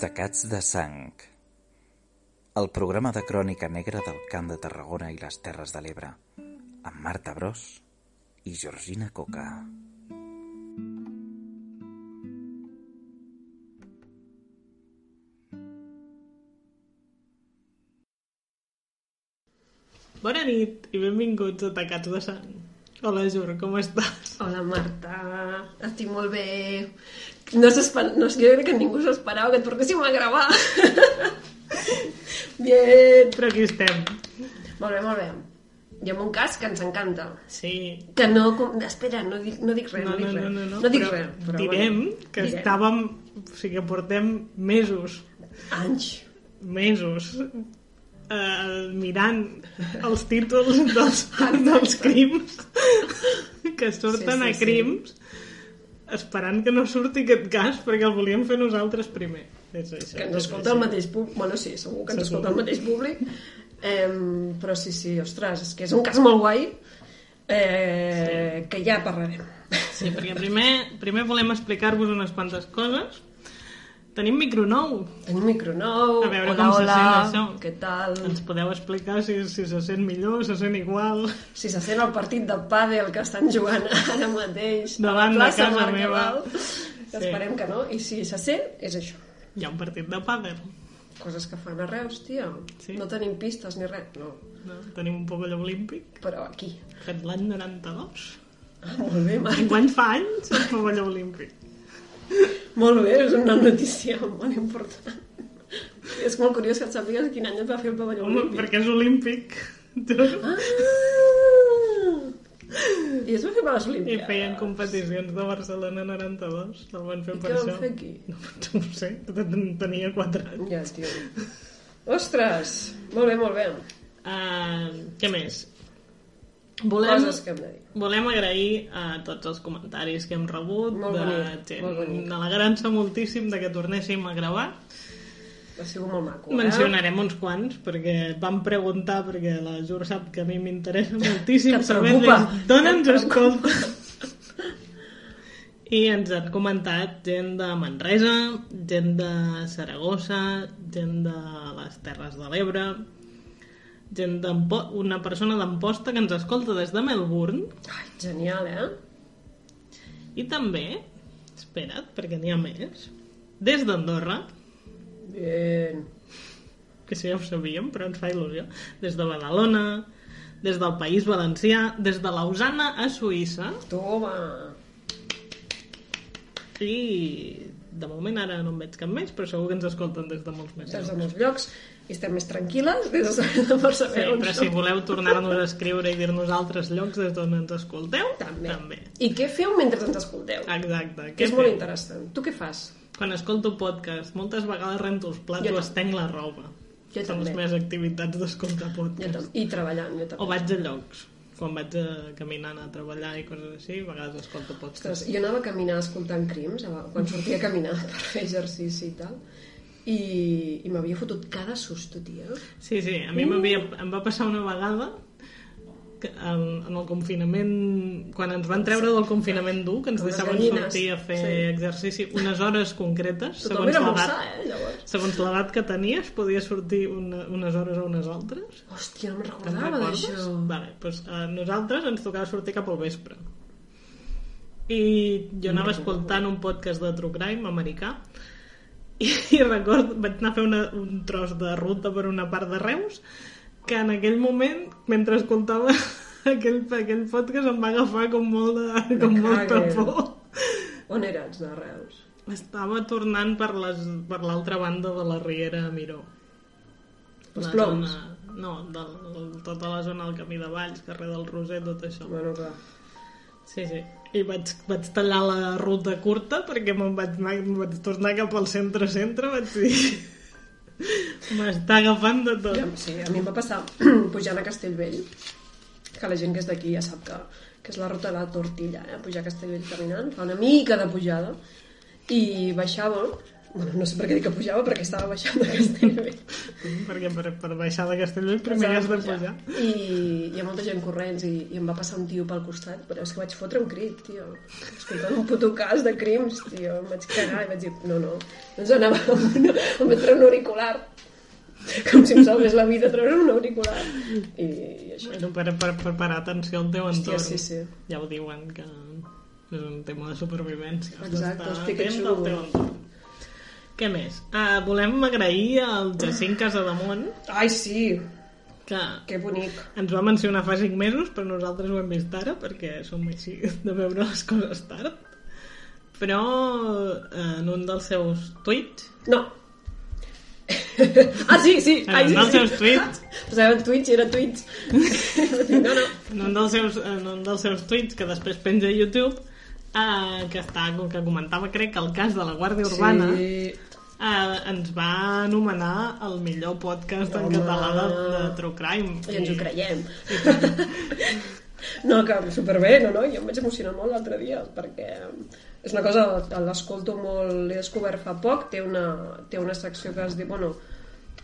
Tacats de sang. El programa de crònica negra del Camp de Tarragona i les Terres de l'Ebre, amb Marta Bros i Georgina Coca. Bona nit i benvinguts a Tacats de Sang. Hola, Jur, com estàs? Hola, Marta. Estic molt bé. No no, jo crec que ningú s'esperava que et tornéssim a gravar. Bien. Però aquí estem. Molt bé, molt bé. I amb un cas que ens encanta. Sí. Que no... Espera, no dic, no dic res, no, No, no, dic no, res. no, no. no dic però res. Però direm bueno, que direm. estàvem... O sigui, que portem mesos, Anys. mesos, eh, mirant els títols dels, dels crims que surten Sí, sí, a crims esperant que no surti aquest cas perquè el volíem fer nosaltres primer. És això, Que ens escolta el mateix públic. Bueno, sí, segur que ens escolta el mateix públic. Eh, però sí, sí, ostres, és que és un cas molt guai eh, que ja parlarem. Sí, perquè primer, primer volem explicar-vos unes quantes coses. Tenim micro nou. Tenim micro nou. A veure hola, com se hola, sent això. Què tal? Ens podeu explicar si, si se sent millor, se sent igual. Si se sent el partit de pàdel que estan jugant ara mateix Davant de casa Marc meva. Que Sí. esperem que no. I si se sent, és això. Hi ha un partit de pàdel. Coses que fan a Reus, tia. Sí. No tenim pistes ni res, no. No? Tenim un pavelló olímpic Però aquí. fet l'any 92. Ah, molt bé, Marc. Enguany fa anys el pavelló olímpic. Molt bé, és una notícia molt important. És molt curiós que et sàpigues quin any et va fer el pavelló Home, olímpic. perquè és olímpic. Ah! I es va fer per les I feien competicions de Barcelona 92. El van fer I per què això. van fer aquí? No, no ho sé, tenia 4 anys. Ja, tio. Ostres! Molt bé, molt bé. Uh, què més? Volem, Coses que hem de dir. volem agrair a tots els comentaris que hem rebut Molt de bonic, gent molt bonic. alegrant-se moltíssim de que tornéssim a gravar. Ha sigut molt maco, eh? Mencionarem uns quants perquè vam preguntar perquè la Jur sap que a mi m'interessa moltíssim Que et saber preocupa. d'on Que ens et escolta. I ens han comentat gent de Manresa, gent de Saragossa, gent de les Terres de l'Ebre, gent una persona d'Amposta que ens escolta des de Melbourne Ai, genial, eh? i també, espera't, perquè n'hi ha més, des d'Andorra, Bien. que això ja ho sabíem, però ens fa il·lusió, des de Badalona, des del País Valencià, des de Lausana a Suïssa, Toma. i de moment ara no en veig cap més, però segur que ens escolten des de molts més Des de molts llocs i estem més tranquil·les des de, Sí, saber on però si som. voleu tornar-nos a escriure i dir-nos altres llocs des d'on ens escolteu, També. també. I què feu mentre ens escolteu? Exacte. que és Què molt interessant. Tu què fas? Quan escolto podcast, moltes vegades rento els plats o estenc la roba. Jo Són les també. meves activitats d'escoltar podcast. I treballant, jo també. O vaig a llocs. Quan vaig a, caminant a treballar i coses així, a vegades escolto podcast. Ostres, jo anava a caminar escoltant crims quan sortia a caminar per fer exercici i tal i, i m'havia fotut cada susto, tia. Sí, sí, a mi m'havia, em va passar una vegada que en, en el confinament, quan ens van treure del confinament dur, que ens deixaven sortir a fer sí. exercici unes hores concretes, Tothom segons era l'edat eh, llavors. Segons l'edat que tenies, podies sortir una, unes hores o unes altres. Hòstia, no me'n recordava d'això. Vale, doncs a nosaltres ens tocava sortir cap al vespre. I jo anava escoltant un podcast de True Crime americà i, i record, vaig anar a fer una, un tros de ruta per una part de Reus que en aquell moment, mentre escoltava aquell, aquell podcast em va agafar com molt de, com molta por. On eres, de Reus? Estava tornant per l'altra banda de la Riera Miró. Els La ploms? zona- No, del, tota la zona del Camí de Valls, carrer del Roser, tot això. Bueno, clar. Sí, sí. i vaig, vaig tallar la ruta curta perquè me'n vaig, anar, em vaig tornar cap al centre-centre vaig dir m'està agafant de tot Ja, sí, a mi em va passar pujant a Castellvell, que la gent que és d'aquí ja sap que, que és la ruta de la tortilla, eh? pujar a Castellvell caminant, fa una mica de pujada, i baixava, bueno, no sé per què dic que pujava, perquè estava baixant de Castellvell. perquè per, per baixar de Castellvell primer has de pujar I hi ha molta gent corrents i, i em va passar un tio pel costat, però és que vaig fotre un crit, tio. Escoltant un puto cas de crims, tio. Em vaig cagar i vaig dir, no, no. Doncs anava amb, una, amb treure un auricular. Com si em salvés la vida treure un auricular. I, i això. bueno, per, per, per parar atenció al teu Hòstia, entorn sí, sí. ja ho diuen que és un tema de supervivència has Exacte, d'estar que atent al teu entorn què més? Uh, volem agrair al Jacint Casademont Ai, sí, que que bonic. ens va mencionar fa 5 mesos però nosaltres ho hem vist ara perquè som així de veure les coses tard però eh, en un dels seus tuits No. ah, sí, sí. en Ai, un sí, dels sí. seus tuits Posava en i era Twitch. no, no. en un dels seus, en un dels seus tuits que després penja a YouTube eh, que, està, que comentava crec que el cas de la Guàrdia Urbana Sí. eh, ens va anomenar el millor podcast en Home. català de, de True Crime I ens ho creiem. No, que superbé, no, no? Jo em vaig emocionar molt l'altre dia, perquè és una cosa, l'escolto molt, l'he descobert fa poc, té una, té una secció que es diu, bueno,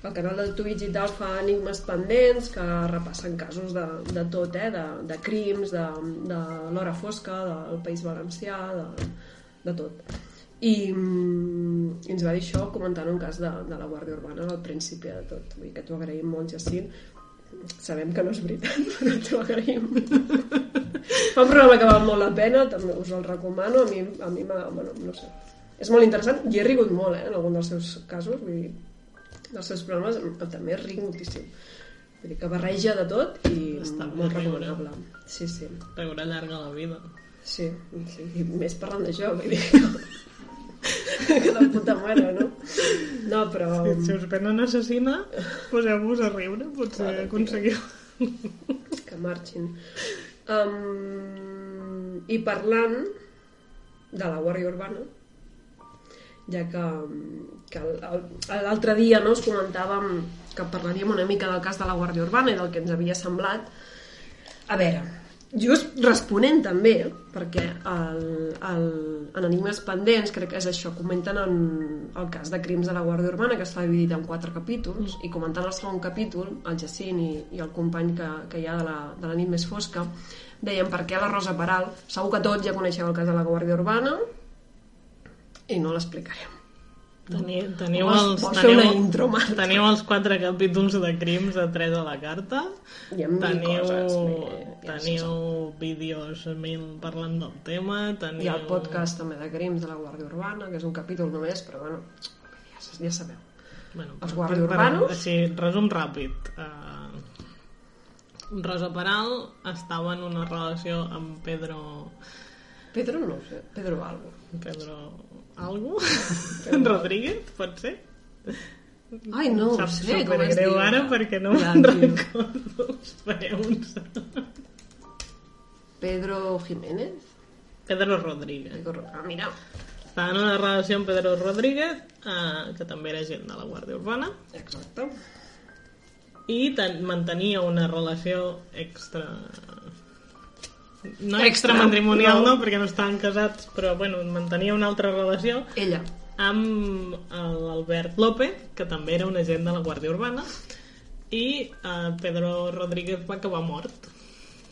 el canal del Twitch i tal fa enigmes pendents que repassen casos de, de tot, eh? de, de crims, de, de l'hora fosca, del País Valencià, de, de tot. I, mm, i ens va dir això comentant un cas de, de la Guàrdia Urbana al principi de tot. Vull dir que t'ho agraïm molt, Jacint. Sabem que no és veritat, però t'ho agraïm. Fa un programa que val molt la pena, també us el recomano. A mi, a mi. Bueno, no sé. És molt interessant i he rigut molt, eh, en algun dels seus casos. Vull dir, dels seus programes també ric moltíssim. Vull dir que barreja de tot i Està molt recomanable. Sí, sí. Riure llarga la vida. Sí, sí, i més parlant d'això, vull dir que... de puta mare, no? No, però... Si us venen assassina, poseu-vos a riure, potser Clar, aconseguiu. que marxin. Um, I parlant de la Guàrdia Urbana, ja que, que l'altre dia no, us comentàvem que parlaríem una mica del cas de la Guàrdia Urbana i del que ens havia semblat. A veure, just responent també, perquè el, el, en Enigmes Pendents, crec que és això, comenten en el cas de crims de la Guàrdia Urbana, que està dividit en quatre capítols, i comentant el segon capítol, el Jacint i, i el company que, que hi ha de la, de la nit més fosca, deien per què la Rosa Peral, segur que tots ja coneixeu el cas de la Guàrdia Urbana, i no l'explicarem. Teniu, teniu, Vols- els, vols fer una teniu, intro, Marta? teniu els quatre capítols de crims a 3 a la carta. Hi ha mil teniu, coses, teniu vídeos mil parlant del tema. Teniu... Hi ha el podcast també de crims de la Guàrdia Urbana, que és un capítol només, però bueno, ja, ja sabeu. Bueno, Els guàrdia per- per- urbanos? Així, resum ràpid. Uh, Rosa Peral estava en una relació amb Pedro... Pedro no sé, Pedro algo. Pedro... Algo? Rodríguez, pot ser? Ai, no ho Saps sé, com es diu. ara perquè no Ja, me'n recordo els preus. Pedro Jiménez? Pedro Rodríguez. Pedro... Ah, mira, Estava en una relació amb Pedro Rodríguez, eh, que també era gent de la Guàrdia Urbana, exacte. i ten, mantenia una relació extra... No Extra, extra matrimonial, no. no, perquè no estaven casats, però bueno, mantenia una altra relació Ella. amb l'Albert López, que també era un agent de la Guàrdia Urbana, i eh, Pedro Rodríguez va acabar mort.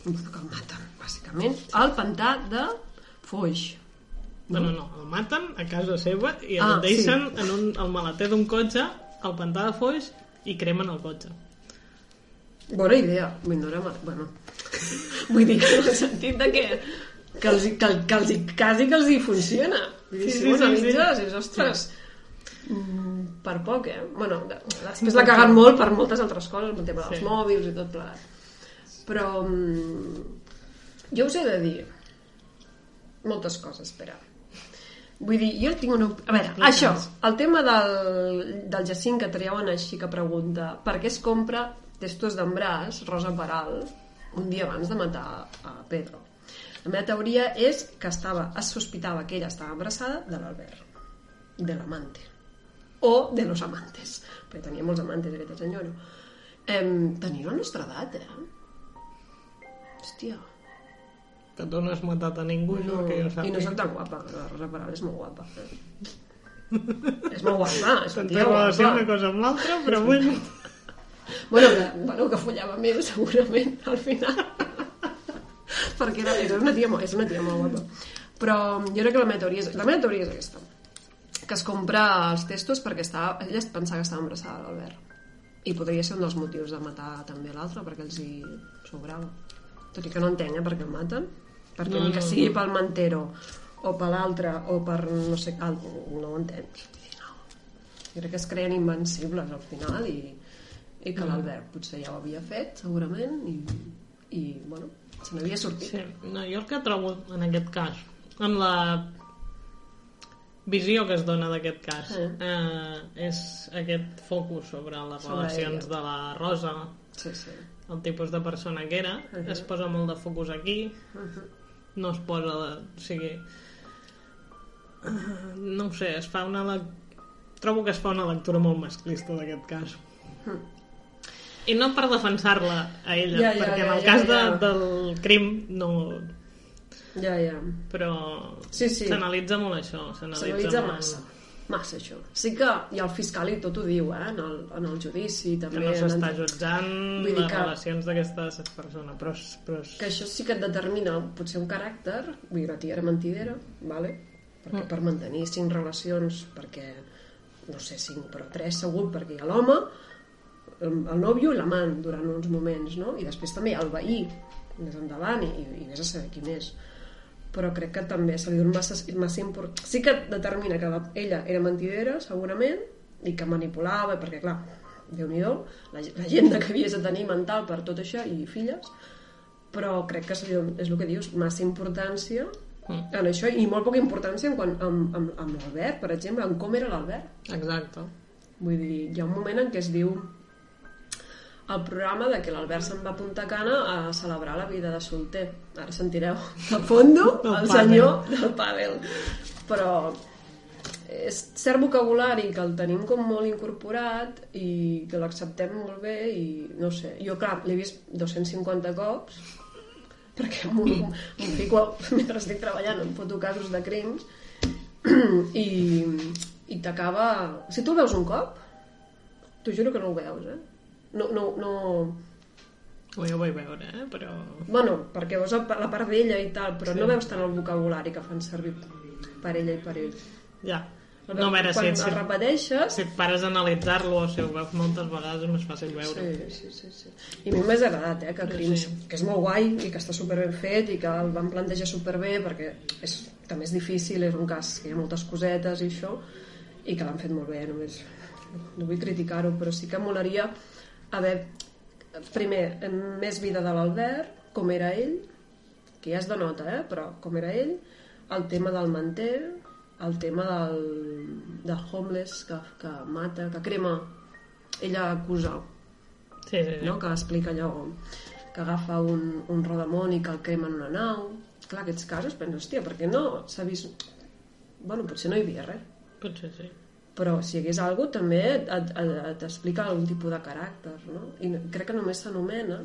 Bueno, que el maten, bàsicament. Al pantà de Foix. Bueno, no, el maten a casa seva i el Ah, deixen en un, el maleter d'un cotxe al pantà de Foix i cremen el cotxe. Bona idea. No mal... Bueno, vull dir que en el sentit de que, que, els, que, que els, quasi que els hi funciona. Vull dir, Sí, si sí, sí, analitzes, sí. és, ostres, mm, per poc, eh? Bueno, de, després l'ha cagat molt per moltes altres coses, el tema dels Sí. mòbils i tot plegat. Però mm, jo us he de dir moltes coses, espera. Vull dir, jo tinc una... A veure, això, el tema del, del Jacint que treuen així que pregunta per què es compra testos d'embràs, Rosa Peral, un dia abans de matar a Pedro. La meva teoria és que estava, es sospitava que ella estava embarassada de l'Albert, de l'amante, o de los amantes, perquè tenia molts amantes aquesta senyora. Em, tenia la nostra edat, eh? Hòstia. Que tu no has matat a ningú, no, que jo I sàpiga. no soc tan guapa, la Rosa Peral és molt guapa. és molt guapa, és una Té tia relació guapa. una cosa amb l'altra, però bueno... Bueno, que, bueno, que follava més, segurament, al final. Perquè era, era una tia, és una tia molt guapa. Però jo crec que la meva teoria és, la meva teoria és aquesta. Que es compra els testos perquè estava, ella es pensava que estava embarassada de l'Albert. I podria ser un dels motius de matar també l'altre, perquè els hi sobrava. Tot i que no entenc, eh, per què el maten. Perquè No, ni que no, sigui no. pel mantero, o per l'altre, o per no sé, cal, no ho entenc. No. Jo crec que es creen invencibles al final i, i que l'Albert potser ja ho havia fet, segurament, i, i bueno, se n'havia sortit. Sí, no, jo el que trobo en aquest cas, en la visió que es dona d'aquest cas, Sí. eh, és aquest focus sobre les Sobre relacions ella. de la Rosa, Sí, sí. el tipus de persona que era, Mhm. es posa molt de focus aquí, no es posa de... O sigui, no ho sé, es fa una... lec- Trobo que es fa una lectura molt masclista d'aquest cas. I no per defensar-la a ella, Ja, ja, perquè en ja, el ja, cas de, ja. del crim no... Ja, ja. Però Sí, sí. s'analitza molt això. S'analitza molt... massa. Massa, això. Sí que, i el fiscal i tot ho diu, eh, en el, en el judici, Que també. no en- s'està jutjant Vull les que- relacions d'aquestes persones, però, però que això sí que et determina potser un caràcter, vull dir, la mentidera, vale? perquè Mm. per mantenir cinc relacions, perquè, no sé, cinc, però tres segur, perquè hi ha l'home, el, el nòvio i l'amant durant uns moments, no? I després també el veí, més endavant, i, i vés a saber qui més. Però crec que també se li dona massa, massa import... Sí que determina que la, ella era mentidera, segurament, i que manipulava, perquè clar, déu nhi la, la gent que havies de tenir mental per tot això, i filles, però crec que se li dona, és el que dius, massa importància Mm. en això, i molt poca importància en quan, amb, amb, amb l'Albert, per exemple, en com era l'Albert. Exacte. Vull dir, hi ha un moment en què es diu el programa de que l'Albert se'n va a Punta Cana a celebrar la vida de solter. Ara sentireu de fondo El el senyor del pàdel. Però és cert vocabulari que el tenim com molt incorporat i que l'acceptem molt bé i no sé, jo clar, l'he vist 250 cops perquè m'ho m'ho fico mentre estic treballant em foto casos de crims i, i t'acaba... Si tu el veus un cop, t'ho juro que no ho veus, eh? No, no, no... Ho jo vull veure, eh? però... Bueno, perquè veus la part d'ella i tal, però Sí. no veus tant el vocabulari que fan servir per ella i per ell. Ja. No, a veure, Quan si, el repeteixes... si et pares a analitzar-lo o si ho veus moltes vegades és més fàcil veure. Sí, sí, sí, sí. I a mi m'ha agradat, eh, que Crims, Sí. que és molt guai i que està superben fet i que el van plantejar superbé perquè és, també és difícil, és un cas que hi ha moltes cosetes i això, i que l'han fet molt bé, només no vull criticar-ho, però sí que molaria haver, primer, més vida de l'Albert, com era ell, que ja es denota, eh, però com era ell, el tema del manter, el tema del, del homeless que, que mata, que crema, ella acusa Sí, sí, sí. no? que explica allò que agafa un, un rodamont i que el crema en una nau clar, aquests casos, penses, hòstia, perquè no s'ha vist bueno, potser no hi havia res Potser sí. Però si hi hagués alguna cosa també et, et, et explica algun tipus de caràcter no? i no- crec que només s'anomena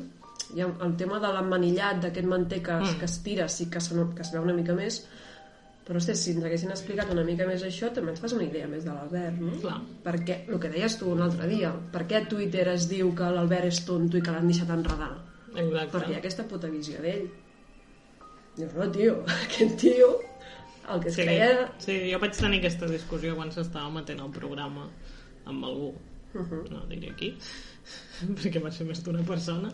ha el tema de l'emmanillat d'aquest manter que, mm. que es tira sí que, se, que es veu una mica més però hosti, si ens haguessin explicat una mica més això també et fas una idea més de l'Albert no? Clar. perquè, el que deies tu un altre dia per què a Twitter es diu que l'Albert és tonto i que l'han deixat enredar Exacte. perquè hi ha aquesta puta visió d'ell dius, no tio, aquest tio el que es Sí, creia sí, jo vaig tenir aquesta discussió quan s'estava matent el programa amb algú, Mhm. no diré qui, perquè va ser més d'una persona,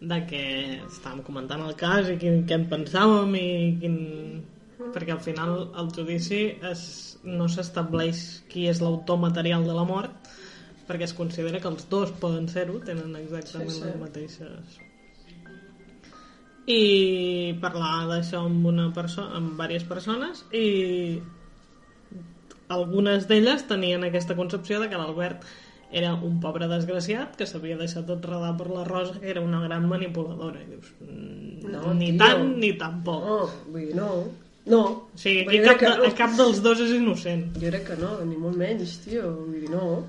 de que estàvem comentant el cas i quin, què en pensàvem i quin... perquè al final el judici es, no s'estableix qui és l'autor material de la mort perquè es considera que els dos poden ser-ho, tenen exactament Sí, sí. les mateixes i parlar d'això amb una persona amb diverses persones i algunes d'elles tenien aquesta concepció de que l'Albert era un pobre desgraciat que s'havia deixat tot redar per la Rosa, que era una gran manipuladora. I dius, mm, No, ni tio. tant ni tampoc. No, vull dir, no. No. O sigui, aquí cap, no. cap dels dos és innocent. Jo crec que no, ni molt menys, tio. Vull dir, no.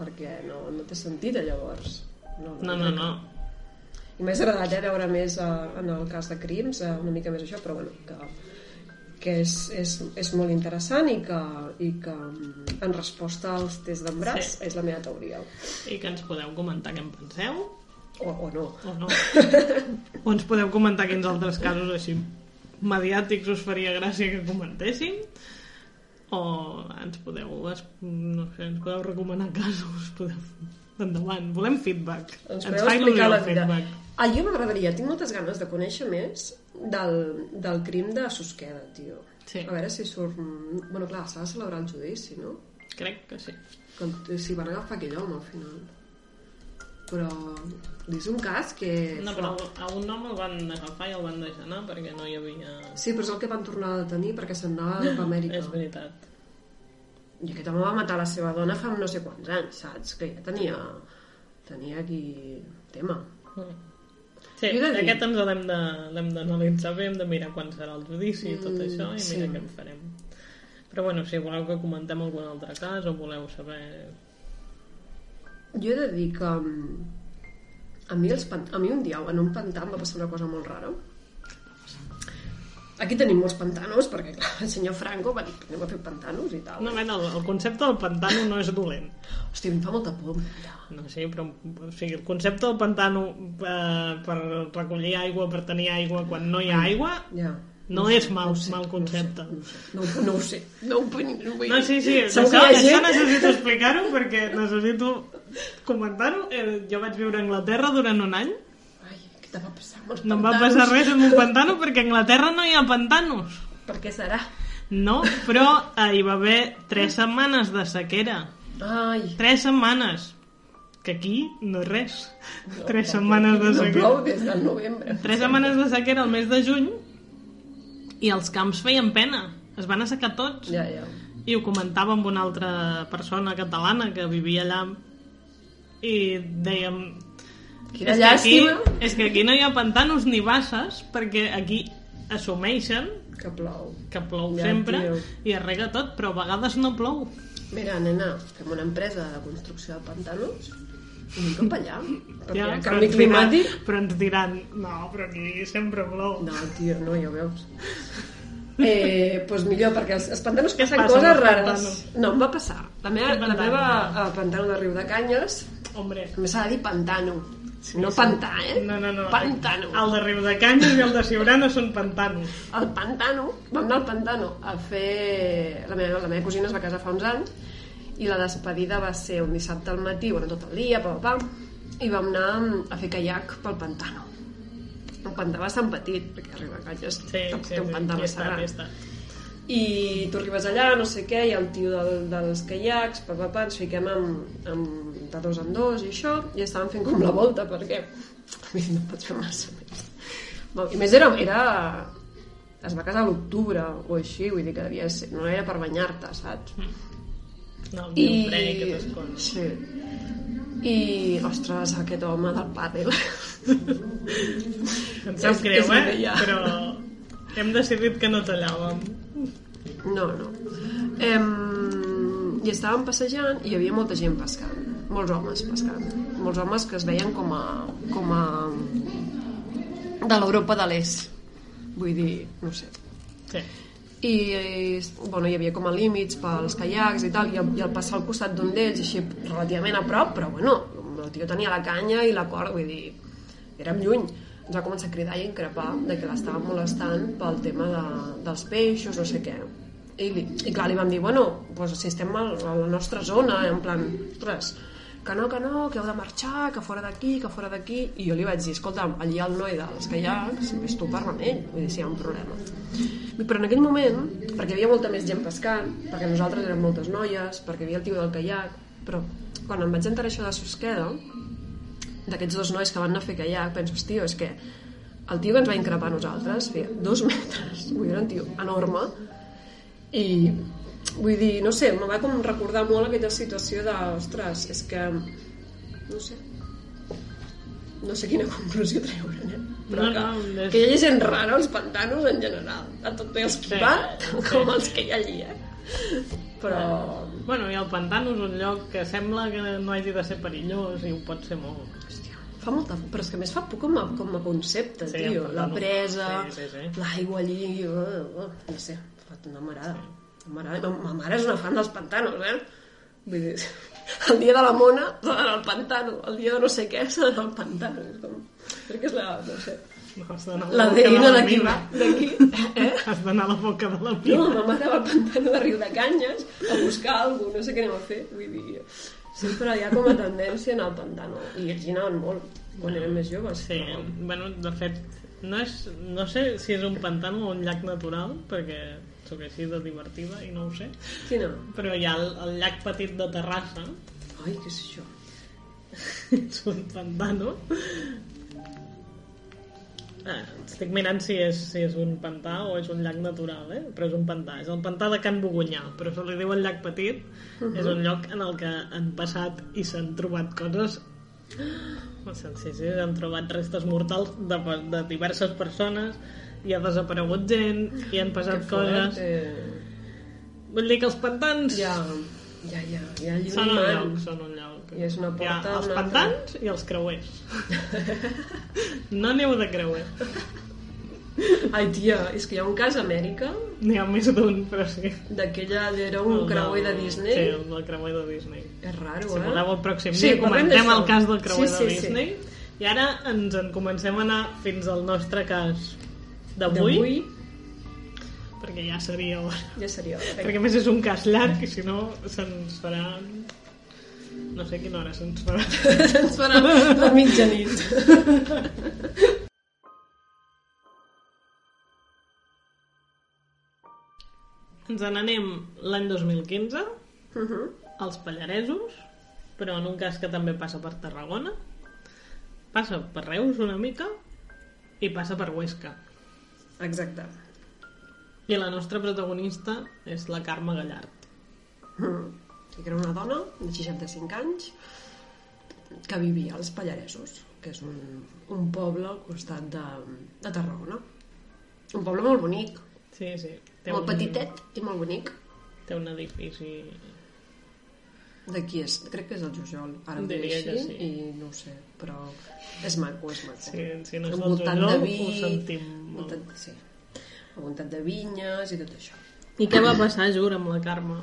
Perquè no, no té sentit, llavors. No, No, no, no. I m'ha agradat eh, veure més eh, en el cas de crims, eh, una mica més això, però bueno, que, que és, és, és molt interessant i que, i que mm, en resposta als tests d'embràs Sí. és la meva teoria. I que ens podeu comentar què en penseu, O, o no. o no. o ens podeu comentar quins altres casos així mediàtics us faria gràcia que comentéssim o ens podeu no sé, ens podeu recomanar casos podeu... endavant, volem feedback Ens ens podeu fa explicar la vida. feedback Ah, jo m'agradaria, tinc moltes ganes de conèixer més del, del crim de Susqueda, tio. Sí. A veure si surt... Bueno, clar, s'ha de celebrar el judici, no? crec que sí Que si van agafar aquell home al final. Però és un cas que... no, però a un home el van agafar i el van deixar anar perquè no hi havia Sí, però és el que van tornar a detenir perquè se'n anava a Amèrica. és veritat I aquest home va matar la seva dona fa no sé quants anys, saps? Que ja tenia, tenia aquí tema. Sí, Jo de dir- aquest ens l'hem d'analitzar bé, hem de mirar quan serà el judici i tot Mm, això, i sí. mira què en farem. Però bueno, si voleu que comentem algun altre cas o voleu saber... Jo he de dir que mm, a mi, els pan... a mi un dia en un pantà em va passar una cosa molt rara. Aquí tenim molts pantanos, perquè clar, el senyor Franco va dir anem a fer pantanos i tal. No, mena, el, el concepte del pantano no és dolent. Hòstia, em fa molta por. Ja. No sé, però o sigui, el concepte del pantano eh, per recollir aigua, per tenir aigua quan no hi ha aigua, ja. no, ho és sé, mal, no sé, mal no ho concepte. sé, No, no ho sé. No ho no ho. No, sí, sí, això, això necessito explicar-ho perquè necessito comentar-ho. Eh, jo vaig viure a Anglaterra durant un any te va passar amb els No em va passar res amb un pantano perquè a Anglaterra no hi ha pantanos. Per què serà? No, però eh, hi va haver tres setmanes de sequera. Ai, Tres setmanes. Que aquí no és res. tres setmanes de no sequera. plou des del novembre. Tres setmanes de sequera al mes de juny i els camps feien pena. Es van assecar tots. Ja, ja. I ho comentava amb una altra persona catalana que vivia allà i dèiem... Quina és que aquí, llàstima és que aquí no hi ha pantanos ni basses perquè aquí assumeixen que plou. que plou Ja, sempre tio. i es rega tot, però a vegades no plou. Mira, nena, fem una empresa de construcció de pantanos i anem cap allà. Perquè Ja, ja, però, canvi ens diran, climàtic... però ens diran, no, però aquí sempre plou. No, tio, no, ja ho veus. Eh, pues millor, perquè els, els pantanos passen passa coses rares. pantanos? No, em va passar. La meva, la meva el pantano de Riu de Canyes, Hombre, també s'ha de dir pantano. no pantà, eh? no, no, no. Pantano. El de Riu de Canyes i el de Siurana són pantanos. El pantano, vam anar al pantano a fer... La meva, la meva cosina es va casar fa uns anys i la despedida va ser un dissabte al matí, bueno, tot el dia, pam, pam, i vam anar a fer caiac pel pantano. Un pantà bastant petit, perquè arriba a Canyes Sí, tampoc sí, té un sí, pantà està, gran. està. I tu arribes allà, no sé què, i el tio del, dels caiacs, pa, pa, pa, ens fiquem amb, amb, de dos en dos i això, i estàvem fent com la volta, perquè no pots fer massa més. I més era, era... Es va casar a l'octubre o així, vull dir que devia ser, no era per banyar-te, saps? No, I... Coses. Sí. I, ostres, aquest home del pàdel. Em sap greu, eh? que ha. Però hem decidit que no tallàvem. No, no. Em... I estàvem passejant i hi havia molta gent pescant. Molts homes pescant. Molts homes que es veien com a... Com a de l'Europa de l'Est. Vull dir, no sé. Sí. I, bueno, hi havia com a límits pels caiacs i tal, i i al passar al costat d'un d'ells, així relativament a prop, però bueno, el tio tenia la canya i la corda, vull dir, érem lluny. Ens va començar a cridar i a increpar de que l'estava molestant pel tema de, dels peixos, no sé què. I, I clar, li vam dir, bueno, doncs si estem a, a la nostra zona, en plan, ostres, que no, que no, que heu de marxar, que fora d'aquí, que fora d'aquí... I jo li vaig dir, escolta'm, allà el noi dels caiacs, ves tu parla amb ell, vull dir, si hi ha un problema. Però en aquell moment, perquè hi havia molta més gent pescant, perquè nosaltres érem moltes noies, perquè hi havia el tio del caiac, però quan em vaig enterar això de Susqueda, d'aquests dos nois que van anar a fer caiac, penso, tio, és que el tio que ens va increpar a nosaltres feia dos metres, vull dir, un tio enorme, i vull dir, no sé, me va com recordar molt aquella situació de, ostres, és que no sé no sé quina conclusió treure eh? però No, que, no, és- que hi hagi gent rara als pantanos en general tant bé els que Sí, van sí. com els que hi ha allí eh? però Bueno, i el pantano és un lloc que sembla que no hagi de ser perillós i ho pot ser molt. hòstia, fa molta... però és que a més fa por com a, com a concepte Sí, tio, la presa Sí, sí, sí. l'aigua allí uh, uh, no sé, no m'agrada no m'agrada, ma, ma mare és una fan dels pantanos eh? vull dir el dia de la mona d'anar al pantano el dia de no sé què d'anar al pantano és com... crec que és la, no sé No, la boca de veïna la d'aquí d'aquí eh? Has d'anar a la boca de la No, mina. ma mare va al pantano de Riu de Canyes a buscar alguna no sé què anem a fer. Vull dir, sempre hi ha com a tendència anar al pantano. I ells hi anaven molt, quan eren més joves. Sí, però- bueno, de fet, no, és, no sé si és un pantano o un llac natural, perquè sóc així de divertida i no ho sé, Quina? però hi ha el, el llac petit de Terrassa, Ai, què és això? és un pantano. Ah, estic mirant si és, si és un pantà o és un llac natural, eh? però és un pantà. És el pantà de Can Bogunyà, però se li diu el llac petit. És un lloc en el que han passat i s'han trobat coses... No sé, sí, sí, s'han trobat restes mortals de, de diverses persones i ha desaparegut gent i han passat coses... Eh, Vull dir que els pantans ja, ja, ja, ja són un lloc, són un lloc. I és una Hi ha porta els a una altra. pantans i els creuers. no aneu de creuer. Ai, tia, és que hi ha un cas a Amèrica N'hi ha més d'un, però sí. d'aquella... Era un El creuer de Disney. Sí, el del creuer de Disney. És raro, Si eh? voleu el pròxim Sí, dia comentem el cas del creuer Sí, de sí, sí. Disney. I ara ens en comencem a anar fins al nostre cas d'avui, perquè ja seria hora. ja seria hora. Perquè a més és un cas llarg i si no se'ns farà... No sé quina hora se'ns farà. Ens farà la mitjanit. Ens n'anem l'any 2015 Uh -huh. als Pallaresos, però en un cas que també passa per Tarragona, passa per Reus una mica i passa per Huesca. Exacte. I la nostra protagonista és la Carme Gallard. Mm. que era una dona de 65 anys que vivia als Pallaresos, que és un, un poble al costat de, de Tarragona. Un poble molt bonic, Sí, sí. Té molt un, petitet i molt bonic. Té un edifici... De qui és? Crec que és el Jujol. Ara diré Diria així sí. i no ho sé, però és maco, és maco. Sí, si no és Jujol, de ho vi, sentim molt. envoltat, sí. envoltat de vinyes i tot això. I què va passar, Jur, amb la Carme?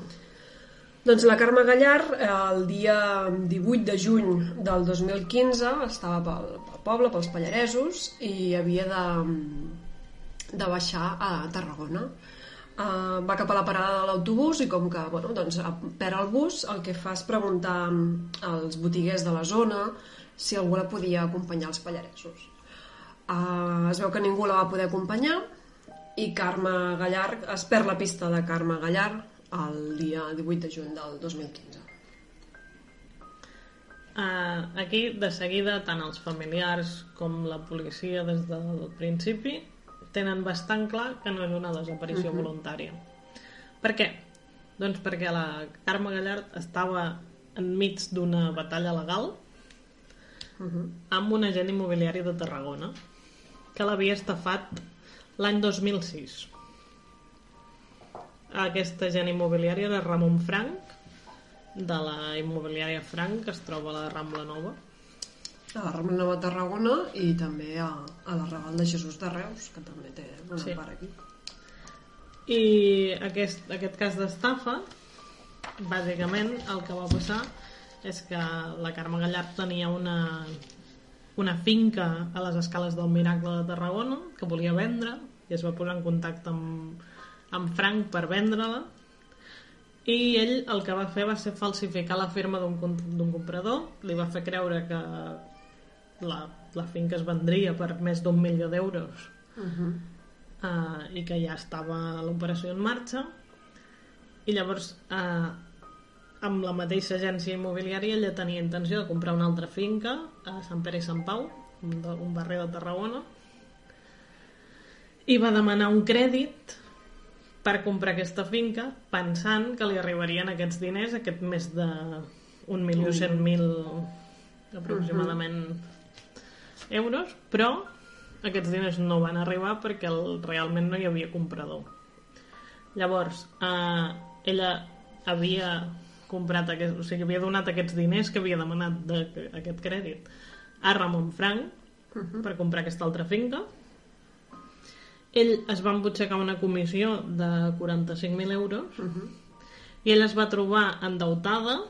Doncs la Carme Gallar, eh, el dia 18 de juny del 2015, estava pel, pel poble, pels Pallaresos, i havia de, de baixar a Tarragona. Uh, va cap a la parada de l'autobús i com que bueno, doncs, perd el bus, el que fa és preguntar als botiguers de la zona si algú la podia acompanyar als Pallaresos. Uh, es veu que ningú la va poder acompanyar i Carme Gallar, es perd la pista de Carme Gallar el dia 18 de juny del 2015. Uh, aquí, de seguida, tant els familiars com la policia des del principi tenen bastant clar que no és una desaparició voluntària. Per què? Doncs perquè la Carme Gallard estava enmig d'una batalla legal amb un agent immobiliari de Tarragona que l'havia estafat l'any 2006. Aquest agent immobiliari era Ramon Frank, de la immobiliària Frank, que es troba a la Rambla Nova. A la Rambla Nova de Tarragona i també a, a la Raval de Jesús de Reus, que també té una Sí. part aquí. I aquest, aquest cas d'estafa, bàsicament el que va passar és que la Carme Gallard tenia una, una finca a les escales del Miracle de Tarragona que volia vendre i es va posar en contacte amb, amb Frank per vendre-la. I ell el que va fer va ser falsificar la firma d'un com- d'un comprador. Li va fer creure que la, la finca es vendria per més d'un milió d'euros. Uh, i que ja estava l'operació en marxa. I llavors uh, amb la mateixa agència immobiliària ella tenia intenció de comprar una altra finca a Sant Pere i Sant Pau un, barri de Tarragona i va demanar un crèdit per comprar aquesta finca pensant que li arribarien aquests diners aquest mes de 1.100.000 aproximadament euros, però aquests diners no van arribar perquè el, realment no hi havia comprador. Llavors, eh, ella havia comprat aquest, o sigui, havia donat aquests diners que havia demanat de, aquest crèdit a Ramon Frank uh -huh. per comprar aquesta altra finca. Ell es va embutxacar una comissió de 45.000 euros uh -huh. i ell es va trobar endeutada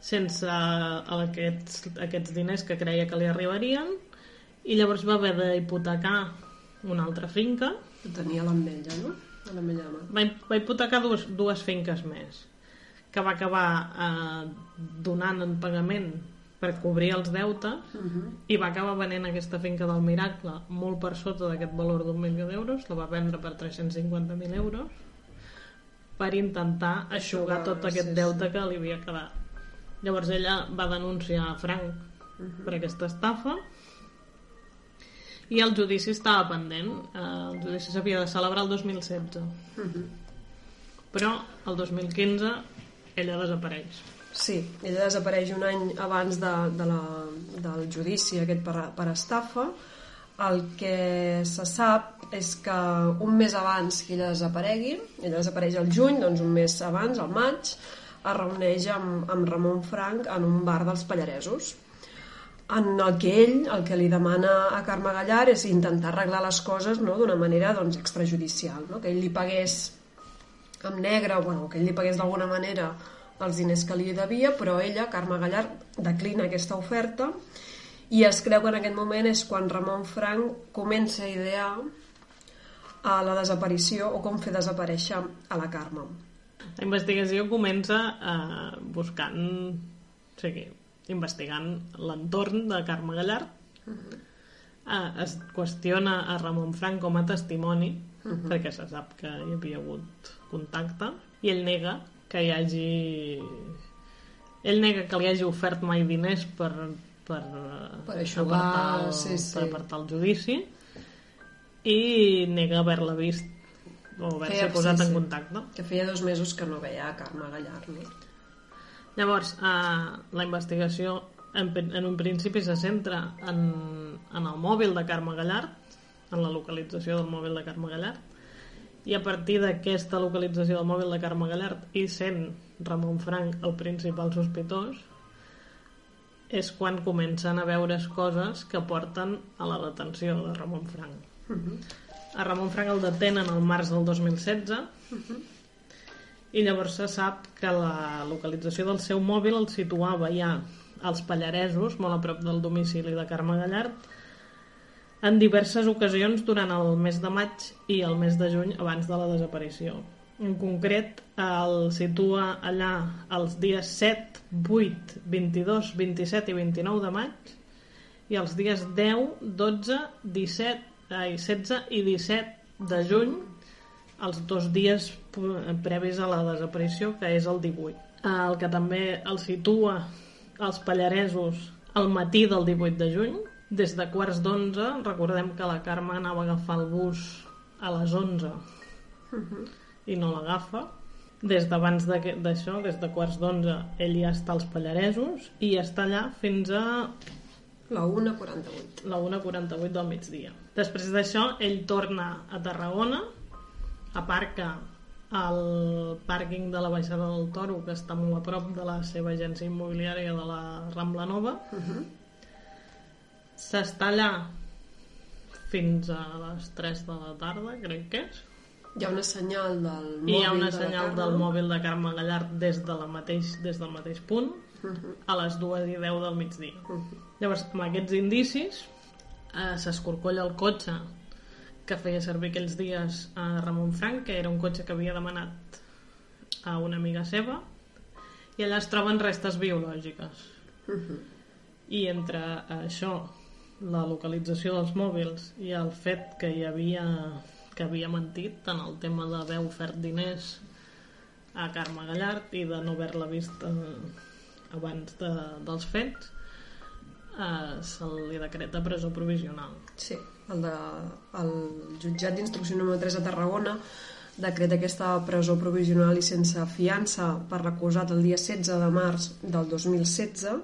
sense aquests, aquests diners que creia que li arribarien i llavors va haver d'hipotecar una altra finca que tenia l'ametlla, no? de mà. Va, va hipotecar dues, dues finques més que va acabar eh, donant en pagament per cobrir els deutes uh -huh. i va acabar venent aquesta finca del Miracle molt per sota d'aquest valor d'un milió d'euros, la va vendre per 350.000 euros per intentar aixugar tot aquest deute que li havia quedat. Llavors ella va denunciar a Frank uh -huh. per aquesta estafa i el judici estava pendent. Eh, el judici s'havia de celebrar el 2016. Uh -huh. Però el 2015 ella desapareix. Sí, ella desapareix un any abans de, de la, del judici aquest per, per estafa. El que se sap és que un mes abans que ella desaparegui, ella desapareix al juny, doncs un mes abans, al maig, es reuneix amb, amb Ramon Frank en un bar dels Pallaresos en el que ell el que li demana a Carme Gallar és intentar arreglar les coses no, d'una manera doncs, extrajudicial, no? que ell li pagués amb negre, bueno, que ell li pagués d'alguna manera els diners que li devia, però ella, Carme Gallar, declina aquesta oferta i es creu que en aquest moment és quan Ramon Frank comença a idear a la desaparició o com fer desaparèixer a la Carme. La investigació comença eh, buscant, o sigui, investigant l'entorn de Carme Gallard. Uh -huh. eh, es qüestiona a Ramon Frank com a testimoni, uh -huh. perquè se sap que hi havia hagut contacte, i ell nega que hi hagi... Ell nega que li hagi ofert mai diners per, per, per aixugar, apartar, sí, sí. per apartar el judici i nega haver-la vist o haver-se posat sí, en contacte. Que feia dos mesos que no veia a Carme Gallar. No? Llavors, eh, la investigació en, en un principi se centra en, en el mòbil de Carme Gallard, en la localització del mòbil de Carme Gallard, i a partir d'aquesta localització del mòbil de Carme Gallard i sent Ramon Frank el principal sospitós, és quan comencen a veure's coses que porten a la detenció de Ramon Frank. A Ramon Frank el detenen al març del 2016 i llavors se sap que la localització del seu mòbil el situava ja als Pallaresos, molt a prop del domicili de Carme Gallard, en diverses ocasions durant el mes de maig i el mes de juny abans de la desaparició. En concret, el situa allà els dies 7, 8, 22, 27 i 29 de maig i els dies 10, 12, 17, ai, 16 i 17 de juny els dos dies previs a la desaparició, que és el 18. El que també el situa als Pallaresos al matí del 18 de juny, des de quarts d'onze, recordem que la Carme anava a agafar el bus a les 11 i no l'agafa. Des d'abans d'això, des de quarts d'onze, ell ja està als Pallaresos i està allà fins a La 1.48. la 1.48 del migdia. Després d'això, ell torna a Tarragona, aparca al pàrquing de la Baixada del Toro, que està molt a prop de la seva agència immobiliària de la Rambla Nova. S'està allà fins a les 3 de la tarda, crec que és. Hi ha una senyal del mòbil I hi ha una de senyal del mòbil de Carme Gallard des, de la mateix, des del mateix punt Mhm. a les 2 i 10 del migdia. Llavors, amb aquests indicis, eh, s'escorcolla el cotxe que feia servir aquells dies a Ramon Frank, que era un cotxe que havia demanat a una amiga seva, i allà es troben restes biològiques. I entre això, la localització dels mòbils i el fet que hi havia que havia mentit en el tema d'haver ofert diners a Carme Gallard i de no haver-la vist eh, abans de, dels fets eh, se li decreta presó provisional. Sí, el, de, el jutjat d'instrucció número 3 a Tarragona decret aquesta presó provisional i sense fiança per l'acusat el dia 16 de març del 2016,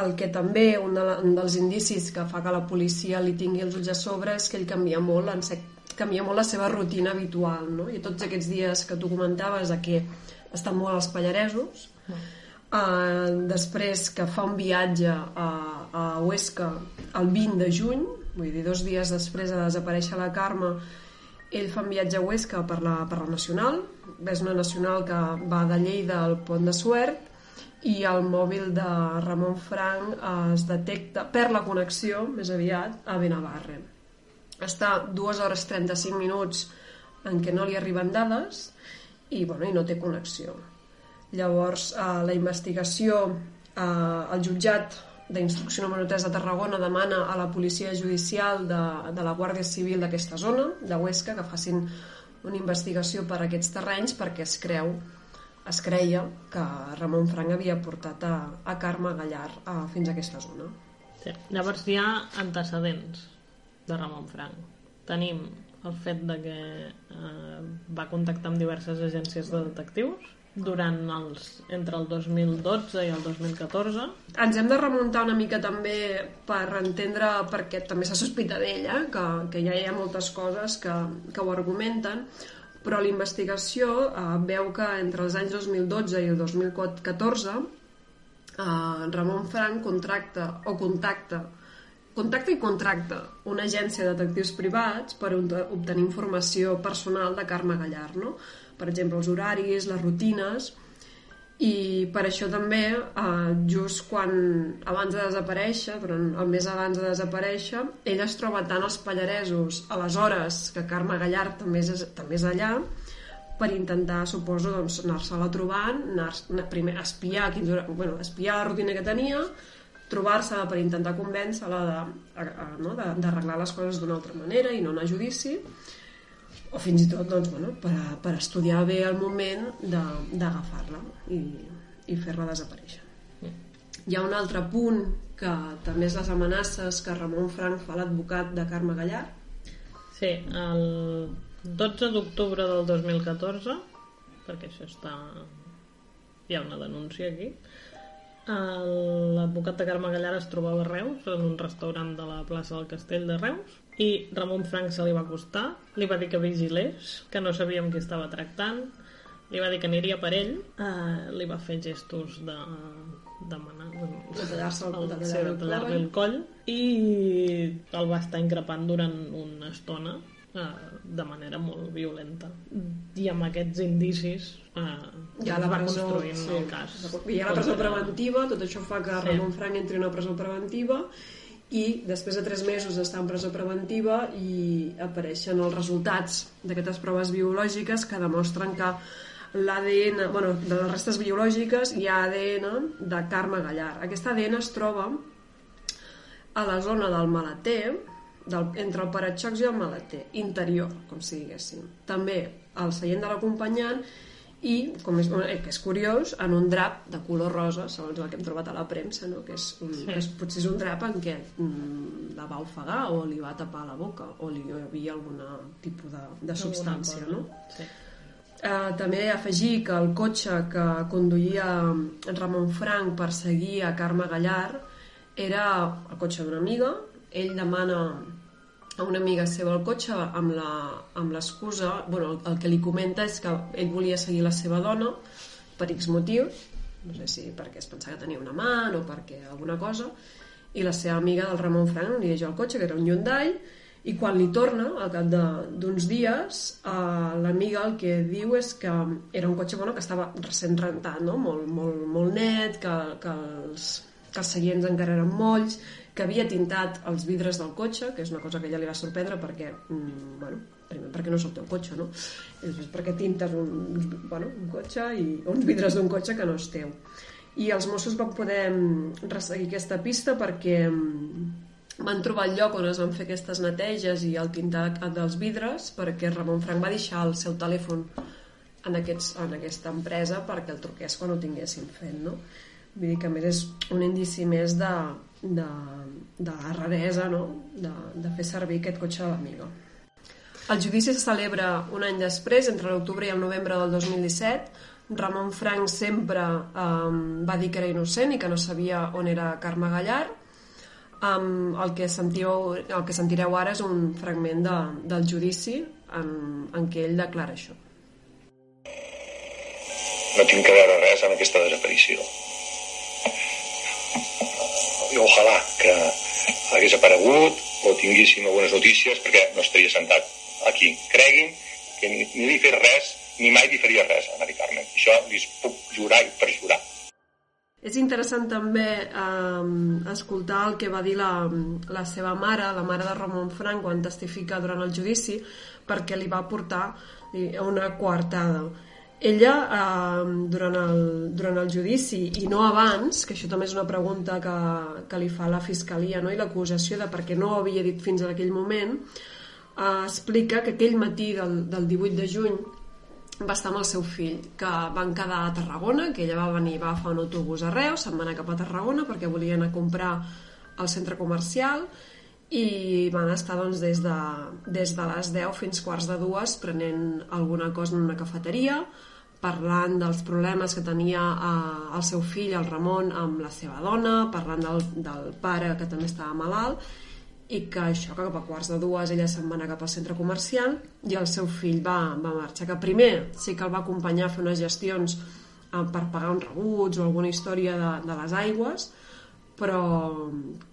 el que també un, de, un dels indicis que fa que la policia li tingui els ulls a sobre és que ell canvia molt, en canvia molt la seva rutina habitual, no? I tots aquests dies que tu comentaves de que estan molt als Pallaresos, uh, després que fa un viatge a, a Huesca el 20 de juny, vull dir, dos dies després de desaparèixer la Carme, ell fa un viatge a Huesca per la, per la Nacional, és una Nacional que va de Lleida al Pont de Suert, i el mòbil de Ramon Frank es detecta per la connexió, més aviat, a Benavarre. Està 2 hores 35 minuts en què no li arriben dades i, bueno, i no té connexió. Llavors, eh, la investigació, eh, el jutjat d'instrucció número 3 de Tarragona demana a la policia judicial de, de la Guàrdia Civil d'aquesta zona, de Huesca, que facin una investigació per aquests terrenys perquè es creu es creia que Ramon Frank havia portat a, a Carme Gallar a, fins a aquesta zona. Sí. Llavors hi ha antecedents de Ramon Frank. Tenim el fet de que eh, va contactar amb diverses agències de detectius durant els, entre el 2012 i el 2014. Ens hem de remuntar una mica també per entendre perquè també se sospita d'ella, que, que ja hi ha moltes coses que, que ho argumenten, però la investigació eh, veu que entre els anys 2012 i el 2014 eh, Ramon Frank contracta o contacta contacta i contracta una agència de detectius privats per obtenir informació personal de Carme Gallar, no? per exemple, els horaris, les rutines, i per això també eh, just quan abans de desaparèixer durant el mes abans de desaparèixer ell es troba tant als Pallaresos a les hores que Carme Gallard també és, també és allà per intentar, suposo, doncs, anar-se-la trobant, anar, anar, primer espiar, quins, bueno, espiar la rutina que tenia, trobar-se per intentar convèncer-la d'arreglar no, de les coses d'una altra manera i no anar a judici, o fins i tot doncs, bueno, per, per estudiar bé el moment d'agafar-la i, i fer-la desaparèixer. Hi ha un altre punt que també és les amenaces que Ramon Frank fa l'advocat de Carme Gallar. Sí, el 12 d'octubre del 2014, perquè això està... hi ha una denúncia aquí, l'advocat de Carme Gallar es trobava a Reus, en un restaurant de la plaça del Castell de Reus, i Ramon Frank se li va acostar, li va dir que vigilés, que no sabíem qui estava tractant, li va dir que aniria per ell, eh, li va fer gestos de demanar de tallar-se el, el, de tallar el coll i el va estar increpant durant una estona eh, de manera molt violenta i amb aquests indicis eh, ja la va construint sí. el cas hi ha la presó preventiva tot això fa que sí. Ramon Frank entri en una presó preventiva i després de tres mesos d'estar en presó preventiva i apareixen els resultats d'aquestes proves biològiques que demostren que l'ADN, bueno, de les restes biològiques hi ha ADN de Carme Gallar. Aquest ADN es troba a la zona del maleter, del, entre el paratxocs i el maleter, interior, com si diguéssim. També al seient de l'acompanyant i, com és, eh, que és curiós, en un drap de color rosa, segons el que hem trobat a la premsa, no? que, és un, sí. que és, potser és un drap en què mm, la va ofegar o li va tapar la boca o li hi havia algun tipus de, de substància. No? Sí. Uh, també afegir que el cotxe que conduïa Ramon Frank per seguir a Carme Gallar era el cotxe d'una amiga, ell demana a una amiga seva al cotxe amb l'excusa, bueno, el, el que li comenta és que ell volia seguir la seva dona per X motiu, no sé si perquè es pensava que tenia una amant o perquè alguna cosa, i la seva amiga del Ramon Frank li deixa el cotxe, que era un Hyundai, i quan li torna, al cap d'uns dies, eh, l'amiga el que diu és que era un cotxe bueno, que estava recent rentat, no? molt, molt, molt net, que, que, els, que els seients encara eren molls, que havia tintat els vidres del cotxe, que és una cosa que ja li va sorprendre perquè, mm, bueno, primer perquè no és el teu cotxe, no? I després perquè tintes un, bueno, un cotxe i uns vidres d'un cotxe que no és teu. I els Mossos van poder mm, resseguir aquesta pista perquè mm, van trobar el lloc on es van fer aquestes neteges i el tintar dels vidres perquè Ramon Frank va deixar el seu telèfon en, aquests, en aquesta empresa perquè el truqués quan ho tinguessin fet, no? Vull dir que a més és un indici més de, de, de la raresa no? de, de fer servir aquest cotxe de l'amiga. El judici se celebra un any després, entre l'octubre i el novembre del 2017. Ramon Frank sempre um, va dir que era innocent i que no sabia on era Carme Gallar. Um, el, que sentiu, el que sentireu ara és un fragment de, del judici en, en què ell declara això. No tinc que veure res amb aquesta desaparició. I ojalà que hagués aparegut o tinguéssim algunes notícies perquè no estaria sentat aquí. Creguin que ni, ni li fet res, ni mai li faria res a Mari Carmen. Això li puc jurar i perjurar. És interessant també eh, escoltar el que va dir la, la seva mare, la mare de Ramon Frank, quan testifica durant el judici, perquè li va portar una coartada. Ella, eh, durant, el, durant el judici, i no abans, que això també és una pregunta que, que li fa la Fiscalia no? i l'acusació de per què no ho havia dit fins a aquell moment, eh, explica que aquell matí del, del 18 de juny va estar amb el seu fill, que van quedar a Tarragona, que ella va venir, va agafar un autobús a Reus, se'n va anar cap a Tarragona perquè volien a comprar al centre comercial i van estar doncs, des, de, des de les 10 fins quarts de dues prenent alguna cosa en una cafeteria, parlant dels problemes que tenia eh, el seu fill, el Ramon, amb la seva dona, parlant del, del pare que també estava malalt i que això, que cap a quarts de dues ella se'n va anar cap al centre comercial i el seu fill va, va marxar, que primer sí que el va acompanyar a fer unes gestions eh, per pagar uns rebuts o alguna història de, de les aigües però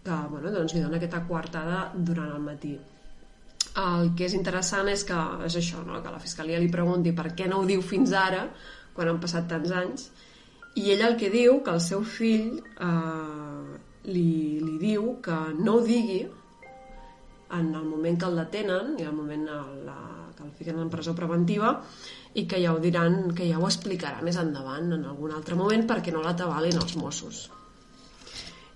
que bueno, doncs li dona aquesta quartada durant el matí el que és interessant és que és això, no? que la Fiscalia li pregunti per què no ho diu fins ara quan han passat tants anys i ell el que diu que el seu fill eh, li, li diu que no ho digui en el moment que el detenen i el moment la, que el fiquen en presó preventiva i que ja ho diran, que ja ho explicarà més endavant en algun altre moment perquè no l'atabalin els Mossos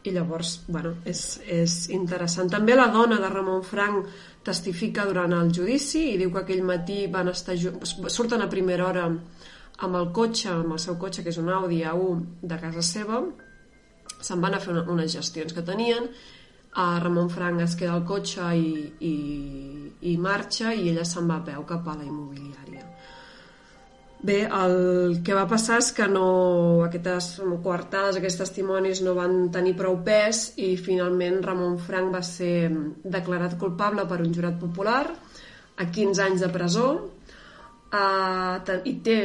i llavors, bueno, és, és interessant. També la dona de Ramon Frank testifica durant el judici i diu que aquell matí van estar surten a primera hora amb el cotxe, amb el seu cotxe, que és un Audi A1 de casa seva, se'n van a fer una, unes gestions que tenien a Ramon Frank es queda al cotxe i, i, i marxa i ella se'n va a peu cap a la immobiliària. Bé, el que va passar és que no, aquestes coartades, aquests testimonis no van tenir prou pes i finalment Ramon Frank va ser declarat culpable per un jurat popular a 15 anys de presó. Eh, i té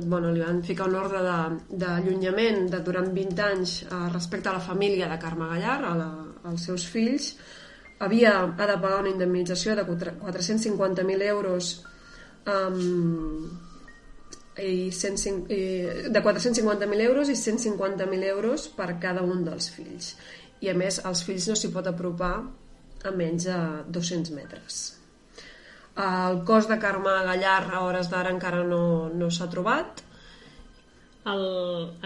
bueno, li van ficar un ordre d'allunyament de, de durant 20 anys eh, respecte a la família de Carme Gallar, a la, als seus fills, havia, ha de pagar una indemnització de 450.000 euros um, i 105, i, de 450.000 euros i 150.000 euros per cada un dels fills. I a més, als fills no s'hi pot apropar a menys de 200 metres. El cos de Carme Gallar a hores d'ara encara no, no s'ha trobat. El,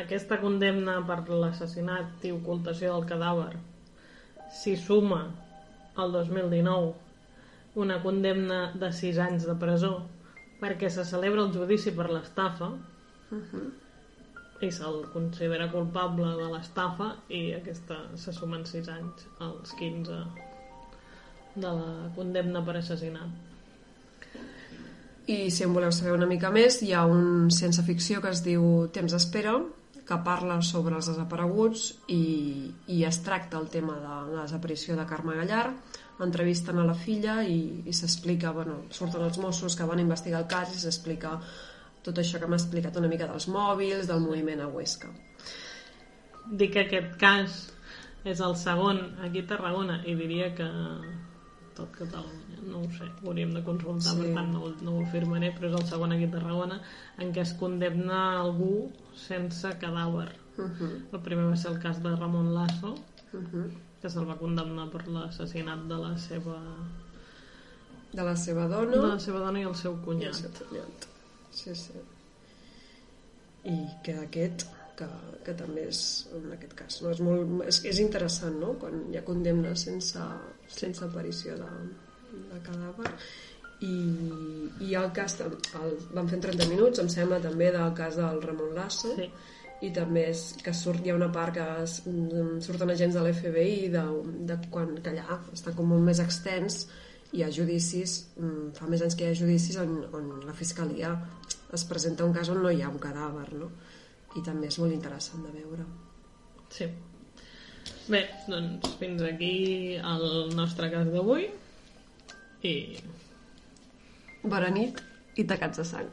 aquesta condemna per l'assassinat i ocultació del cadàver s'hi suma el 2019 una condemna de 6 anys de presó perquè se celebra el judici per l'estafa uh -huh. i se'l considera culpable de l'estafa i aquesta se sumen 6 anys als 15 de la condemna per assassinat i si en voleu saber una mica més hi ha un sense ficció que es diu Temps d'espera que parla sobre els desapareguts i, i es tracta el tema de la desaparició de Carme Gallar entrevisten a la filla i, i s'explica, bueno, surten els Mossos que van investigar el cas i s'explica tot això que m'ha explicat una mica dels mòbils, del moviment a Huesca. Dic que aquest cas és el segon aquí a Tarragona i diria que tot Catalunya, no ho sé, ho hauríem de consultar, sí. per tant no, no ho afirmaré, però és el segon aquí a Tarragona en què es condemna algú sense cadàver. Uh -huh. El primer va ser el cas de Ramon Lasso, uh -huh. que se'l va condemnar per l'assassinat de la seva... De la seva dona. De la seva dona i el seu cunyat. I el seu cunyat. Sí, sí. I que aquest que, que també és en aquest cas no? és, molt, és, és interessant no? quan hi ha condemna sense, sense aparició de, de cadàver i, i el cas el, van fer 30 minuts em sembla també del cas del Ramon Lasso sí. i també és que surt, hi ha una part que es, surten agents de l'FBI de, de quan que allà està com molt més extens hi ha judicis, mm, fa més anys que hi ha judicis on, on la Fiscalia es presenta un cas on no hi ha un cadàver, no? I també és molt interessant de veure. Sí. Bé, doncs fins aquí el nostre cas d'avui i Bona nit i tacats de sang.